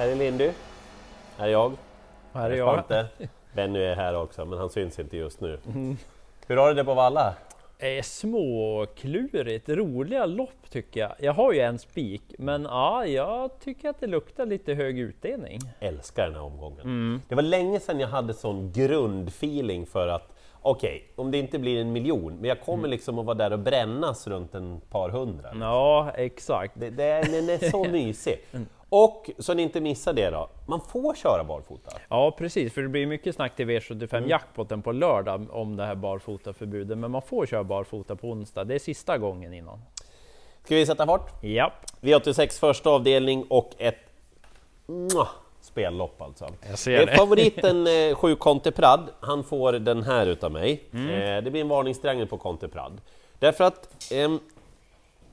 Här är Lindy. Här är jag. Här är jag. Svante. Benny är här också, men han syns inte just nu. Hur har du det på Valla? Eh, småklurigt, roliga lopp tycker jag. Jag har ju en spik, men ja, jag tycker att det luktar lite hög utdelning. Älskar den här omgången. Det var länge sedan jag hade sån grundfeeling för att okej, om det inte blir en miljon, men jag kommer liksom att vara där och brännas runt en par hundra. Ja, exakt. Det, det den är så mysig. Och så ni inte missar det då, man får köra barfota. Ja, precis, för det blir mycket snack till V75 jackpotten på lördag om det här barfotaförbudet, men man får köra barfota på onsdag. Det är sista gången innan. Ska vi sätta fart? Japp, V86 första avdelning och ett mwah, spellopp alltså. Jag ser det. Favoriten eh, 7 Conte Prad, han får den här utav mig. Mm. Eh, det blir en varningstriangel på Conte Prad. Därför att ehm,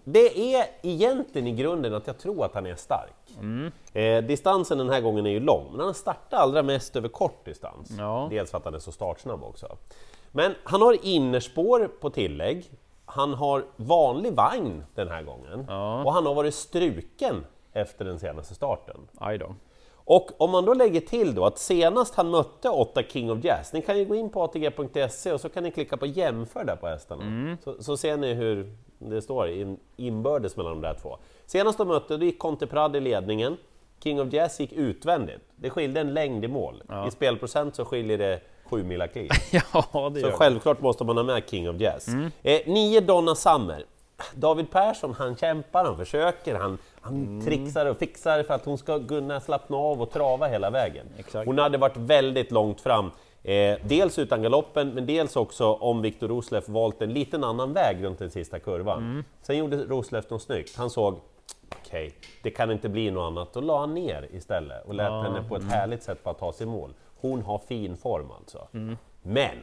det är egentligen i grunden att jag tror att han är stark. Mm. Eh, distansen den här gången är ju lång, men han startar allra mest över kort distans. Ja. Dels för att han är så startsnabb också. Men han har innerspår på tillägg, han har vanlig vagn den här gången Ja. och han har varit struken efter den senaste starten. aj då. Och om man då lägger till då att senast han mötte 8 King of Jazz, ni kan ju gå in på atg.se och så kan ni klicka på jämför där på hästarna. Så, så ser ni hur det står in, inbördes mellan de där två. Senast de mötte, då gick Conte Prad i ledningen, King of Jazz gick utvändigt. Det skilde en längd i mål. I spelprocent så skiljer det 7 mila kliv. Ja, det Så självklart måste man ha med King of Jazz. Eh, nio Donna Summer. David Persson, han kämpar, han försöker, han, han trixar och fixar för att hon ska kunna slappna av och trava hela vägen. Exakt. Hon hade varit väldigt långt fram, eh, dels utan galoppen, men dels också om Viktor Rosleff valt en liten annan väg runt den sista kurvan. Sen gjorde Rosleff något snyggt, han såg Okej, det kan inte bli något annat. Då la han ner istället och lät henne på ett härligt sätt bara ta sig mål. Hon har fin form alltså. Men!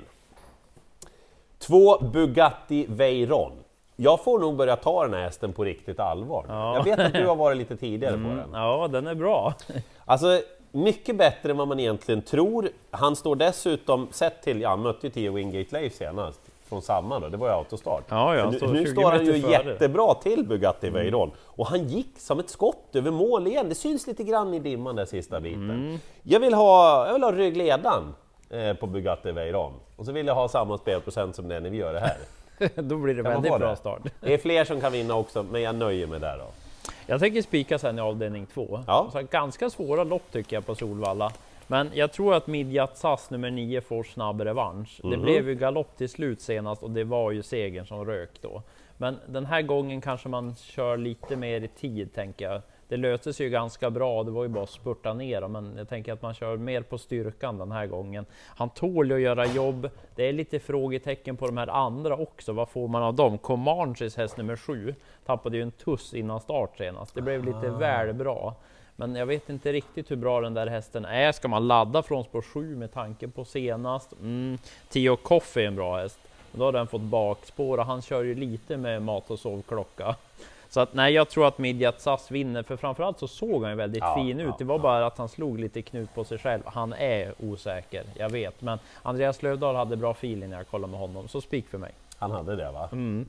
Två Bugatti Veyron. Jag får nog börja ta den här hästen på riktigt allvar. Jag vet att du har varit lite tidigare på den. Ja, den är bra. Alltså, mycket bättre än vad man egentligen tror. Han står dessutom, sett till, ja, han mötte ju Theo Wingate Leif senast, från samma då, det var ju autostart. Ja, ja, nu står nu 20 står han ju. Mm. jättebra till Bugatti Veyron. Och han gick som ett skott över mål igen, det syns lite grann i dimman där sista biten. Mm. Jag vill ha, jag vill ha ryggledan eh, på Bugatti Veyron. Och så vill jag ha samma spelprocent som det när vi gör det här. Då blir det väldigt bra det? start. Det är fler som kan vinna också, men jag nöjer mig där då. Jag tänker spika sen i avdelning två. Ja. Så ganska svåra lopp tycker jag på Solvalla. Men jag tror att Midjat SAS nummer 9 får snabb revansch. Det Mhm. blev ju galopp till slut senast och det var ju segern som rök då. Men den här gången kanske man kör lite mer i tid tänker jag. Det löste sig ju ganska bra, det var ju bara att spurta ner men jag tänker att man kör mer på styrkan den här gången. Han tål ju att göra jobb. Det är lite frågetecken på de här andra också. Vad får man av dem? Comanches häst nummer 7 tappade ju en tuss innan start senast. Det blev lite väl bra. Men jag vet inte riktigt hur bra den där hästen är. Ska man ladda från spår 7 med tanke på senast? Mm. Tio Coffee är en bra häst. Då har den fått bakspår och han kör ju lite med mat och sovklocka. Så att nej, jag tror att Midjat Sass vinner, för framförallt så såg han ju väldigt Ja, fin ut. ja, Det var bara att han slog lite knut på sig själv. Han är osäker, jag vet. Men Andreas Lövdahl hade bra feeling när jag kollade med honom, så spik för mig. Han hade det va? Mm.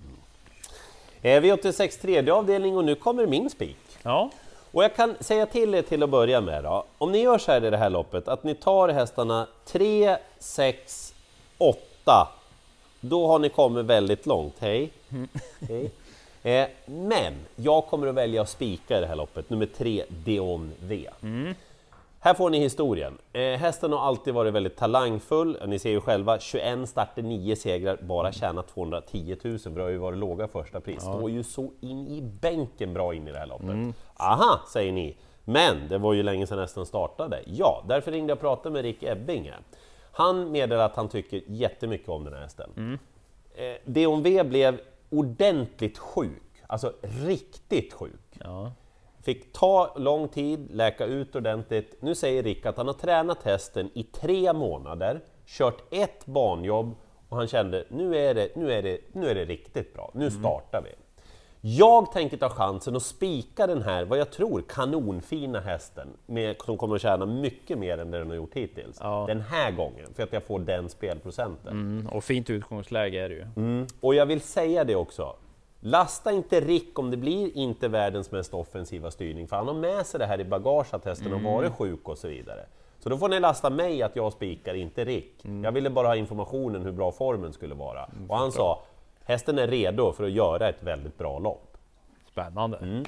Eh, V86 tredje avdelning och nu kommer min spik. Ja, Och jag kan säga till er till att börja med då, om ni gör så här i det här loppet, att ni tar hästarna 3, 6, 8, då har ni kommit väldigt långt. Hej! Hej. Eh, men jag kommer att välja att spika i det här loppet, nummer 3, Deon V. Här får ni historien. Eh, hästen har alltid varit väldigt talangfull. Ni ser ju själva, 21 starter, 9 segrar, bara tjänat 210 000, för det har ju varit låga första pris. Står ju så in i bänken bra in i det här loppet. Aha, säger ni. Men det var ju länge sedan hästen startade. Ja, därför ringde jag och pratade med Rick Ebbinge. Han meddelade att han tycker jättemycket om den här hästen. Eh, DOV blev ordentligt sjuk, alltså riktigt sjuk. ja. Fick ta lång tid, läka ut ordentligt. Nu säger Rick att han har tränat hästen i tre månader, kört ett banjobb och han kände nu är det, nu är det, nu är det riktigt bra, nu startar vi. Jag tänker ta chansen och spika den här, vad jag tror, kanonfina hästen med, som kommer att tjäna mycket mer än det den har gjort hittills. Ja. Den här gången, för att jag får den spelprocenten. Mm, och fint utgångsläge är det ju. Och jag vill säga det också, Lasta inte Rick om det blir inte världens mest offensiva styrning, för han har med sig det här i bagage att hästen har varit sjuk och så vidare. Så då får ni lasta mig att jag spikar, inte Rick. Jag ville bara ha informationen hur bra formen skulle vara. Och han sa, hästen är redo för att göra ett väldigt bra lopp. Spännande. Mm.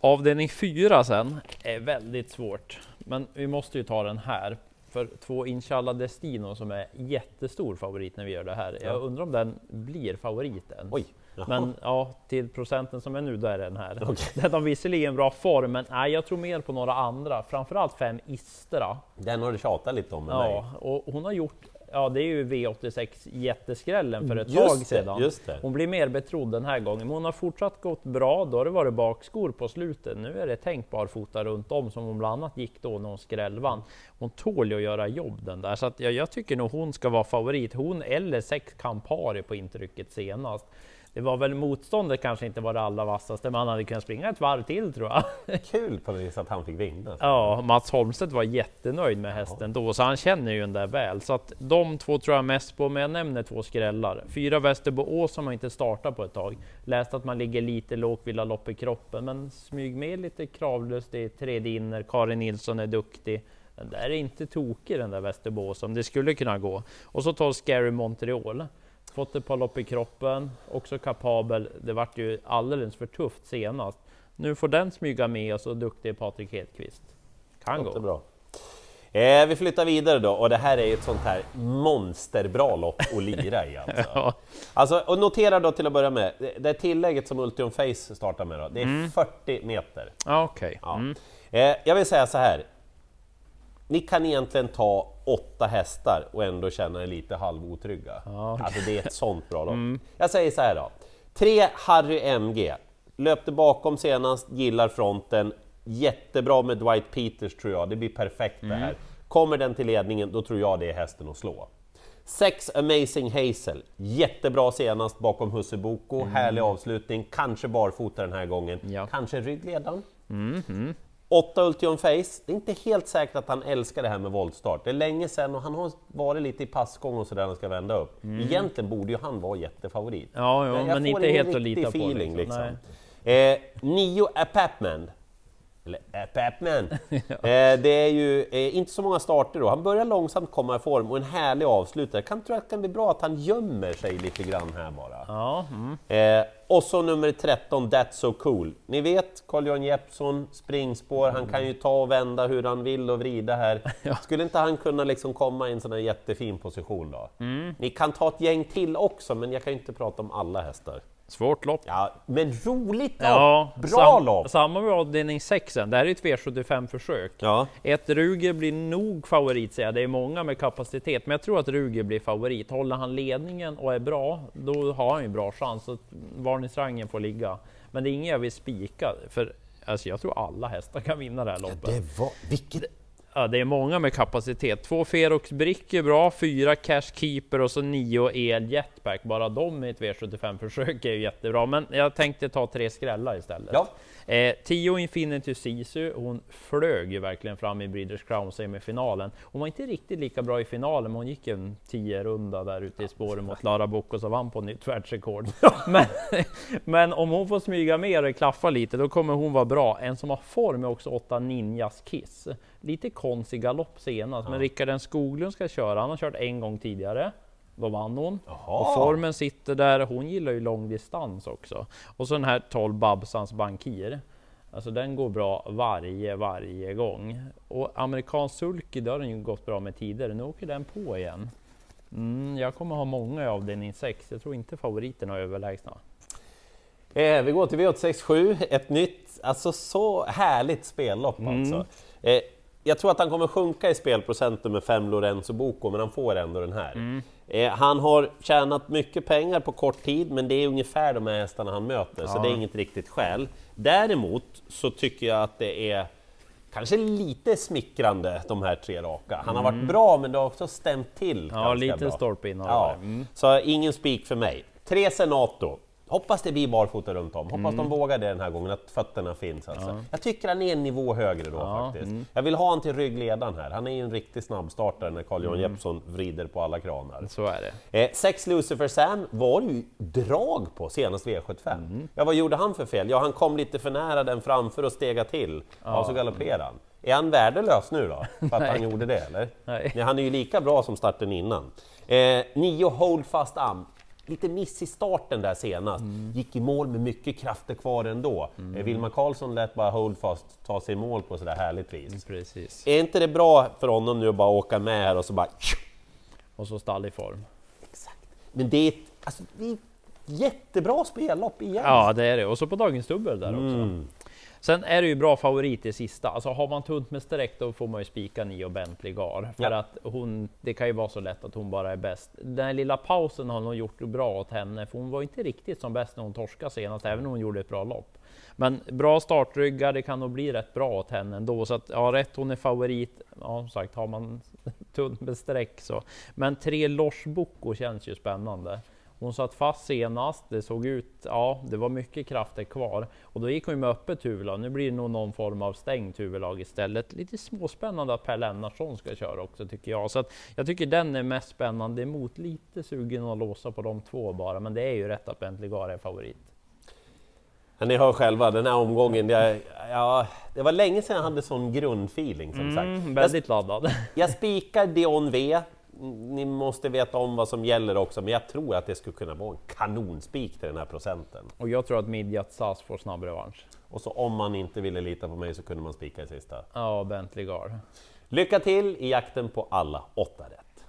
Avdelning 4 sen är väldigt svårt, men vi måste ju ta den här. För två Inshallah Destino som är jättestor favorit när vi gör det här. Jag undrar om den blir favoriten. Oj, jaha. Men ja, till procenten som är nu, då är den här. Okej. Den har visserligen bra form, men nej, jag tror mer på några andra. Framförallt fem Istra. Den har du tjatat lite om med mig. Ja, och hon har gjort Ja, det är ju V86 jätteskrällen för ett Just tag det, sedan. just det. Hon blir mer betrodd den här gången, men hon har fortsatt gått bra. Då har det varit bakskor på slutet. Nu är det tänkt barfota runt om som hon bland annat gick då när hon skrällvann. Hon tål ju att göra jobb den där, så att jag, jag tycker nog hon ska vara favorit. Hon eller sex Campari på intrycket senast. Det var väl motståndet kanske inte var det allra vassaste, men han hade kunnat springa ett varv till tror jag. Kul på vis att han fick vinna. Ja, Mats Holmstedt var jättenöjd med hästen då, så han känner ju den där väl. Så att de två tror jag mest på, men jag nämner två skrällar. Fyra Västerbo som har inte startat på ett tag. Läst att man ligger lite lågt, vill ha lopp i kroppen, men smyg med lite kravlöst i tredje inner. Karin Nilsson är duktig. Den där är inte tokig den där Västerbo som det skulle kunna gå. Och så tar Scary Montreal. Fått ett par lopp i kroppen, också kapabel. Det vart ju alldeles för tufft senast. Nu får den smyga med och så duktig Patrik Hedqvist. Kan gå. bra. Eh, vi flyttar vidare då, och det här är ett sånt här monsterbra lopp att lira i alltså. Ja. alltså. Och notera då till att börja med, det- tillägget som Ultium Face startar med då, det är 40 meter. Okej. Ja. Mm. Eh, jag vill säga så här. Ni kan egentligen ta åtta hästar och ändå känna er lite halvotrygga. Ja. Alltså det är ett sånt bra lopp. Jag säger så här då. Tre Harry MG. Löpte bakom senast, gillar fronten. Jättebra med Dwight Peters tror jag, det blir perfekt det här. Kommer den till ledningen, då tror jag det är hästen att slå. Sex Amazing Hazel, jättebra senast bakom Husseboko, härlig avslutning, kanske barfota den här gången, Ja. kanske ryggledaren. 8 Ultion Face, det är inte helt säkert att han älskar det här med voltstart. Det är länge sedan och han har varit lite i passgång och sådär när han ska vända upp. Egentligen borde ju han vara jättefavorit. Ja, ja, jag men får inte helt att lita på, feeling liksom. liksom. Eh, nio Apapman. Eller Apapman. eh, det är ju eh, inte så många starter då. Han börjar långsamt komma i form och en härlig avslutare. Kan tror att det kan bli bra att han gömmer sig lite grann här bara. Ja, mm. Eh, och så nummer 13, That's So Cool. Ni vet, Carl-Johan Jeppsson, springspår, han kan ju ta och vända hur han vill och vrida här. Skulle inte han kunna liksom komma i en sån här jättefin position då? Ni kan ta ett gäng till också, men jag kan ju inte prata om alla hästar. Svårt lopp. Ja, men roligt lopp! Ja, Bra sam- lopp! Samma med avdelning 6 Det här är ett V75-försök. Ja. Ett Ruger blir nog favorit säger jag. Det är många med kapacitet, men jag tror att Ruger blir favorit. Håller han ledningen och är bra, då har han ju bra chans. Så varningsrangen får ligga. Men det är ingen jag vill spika, för alltså, jag tror alla hästar kan vinna det här loppet. Det var... Vilket... Ja, det är många med kapacitet. Två Ferox Brick är bra, fyra Cash Keeper och så nio El Jetpack. Bara de i ett V75-försök är ju jättebra. Men jag tänkte ta tre skrällar istället. Ja. Eh, tio Infinity Sisu, hon flög ju verkligen fram i Breeders Crown semifinalen. Hon var inte riktigt lika bra i finalen, men hon gick en 10 runda där ute i spåren mot Lara Bocco och vann på nytt världsrekord. men, men om hon får smyga mer och klaffa lite, då kommer hon vara bra. En som har form är också 8 Ninjas Kiss. Lite konstig galopp senast, men Rickard Skoglund ska köra. Han har kört en gång tidigare. Då vann hon. Jaha. Och formen sitter där. Hon gillar ju långdistans också. Och så den här 12 Babsans Bankir. Alltså den går bra varje, varje gång. Och amerikansk sulky, det har den ju gått bra med tidigare. Nu åker den på igen. Mm, jag kommer ha många i avdelning 6. Jag tror inte favoriterna är överlägsna. Eh, vi går till V867, ett nytt, alltså så härligt spellopp alltså. Eh, jag tror att han kommer sjunka i spelprocenten med fem Lorenzo Boko, men han får ändå den här. Eh, han har tjänat mycket pengar på kort tid, men det är ungefär de här hästarna han möter, så det är inget riktigt skäl. Däremot så tycker jag att det är kanske lite smickrande, de här tre raka. Han har varit bra, men det har också stämt till Ja, lite stolpe in Ja. Mm. så ingen spik för mig. Tre Senato. Hoppas det blir barfota runt om. Hoppas de vågar det den här gången, att fötterna finns. Alltså. Jag tycker han är en nivå högre då Ja, faktiskt. Jag vill ha han till ryggledaren här. Han är ju en riktig snabbstartare när Carl-Johan Jeppsson vrider på alla kranar. Så är det. Eh, sex Lucifer Sam var det ju drag på senast V75. Ja, vad gjorde han för fel? Ja, han kom lite för nära den framför och stega till. Ja, så galopperade han. Är han värdelös nu då? För att han gjorde det, eller? Nej. han är ju lika bra som starten innan. Eh, nio Hold Fast Am. Lite miss i starten där senast. Gick i mål med mycket krafter kvar ändå. Eh, Vilma Karlsson lät bara Hold Fast ta sig i mål på sådär härligt vis. Precis. Är inte det bra för honom nu att bara åka med här och så bara Och så stall i form. Exakt. Men det är, ett, alltså, det är ett jättebra spellopp igen. Ja, det är det. Och så på dagens dubbel där också. Mm. Sen är det ju bra favorit i sista. Alltså har man tunt med streck då får man ju spika Nio Bentley Gar. För Ja. att hon, det kan ju vara så lätt att hon bara är bäst. Den här lilla pausen har nog gjort bra åt henne, för hon var inte riktigt som bäst när hon torskade senast, även om hon gjorde ett bra lopp. Men bra startryggar, det kan nog bli rätt bra åt henne ändå. Så att ja, rätt, hon är favorit. Ja, som sagt, har man tunt med streck så. Men tre Lors Bocco känns ju spännande. Hon satt fast senast, det såg ut, ja det var mycket krafter kvar. Och då gick hon ju med öppet huvudlag, nu blir det nog någon form av stängt huvudlag istället. Lite småspännande att Per Lennartsson ska köra också tycker jag. Så att jag tycker den är mest spännande emot, lite sugen att låsa på de två bara. Men det är ju rätt att Bentley Gar är favorit. Men ni hör själva, den här omgången, det, ja, det var länge sedan jag hade sån grundfeeling som sagt. Mm, Jag, väldigt laddad. jag spikar Dion V. Ni måste veta om vad som gäller också, men jag tror att det skulle kunna vara en kanonspik till den här procenten. Och jag tror att Midjat SAS får snabb revansch. Och så om man inte ville lita på mig så kunde man spika i sista. Ja, Bentley Gar. Lycka till i jakten på alla åtta rätt!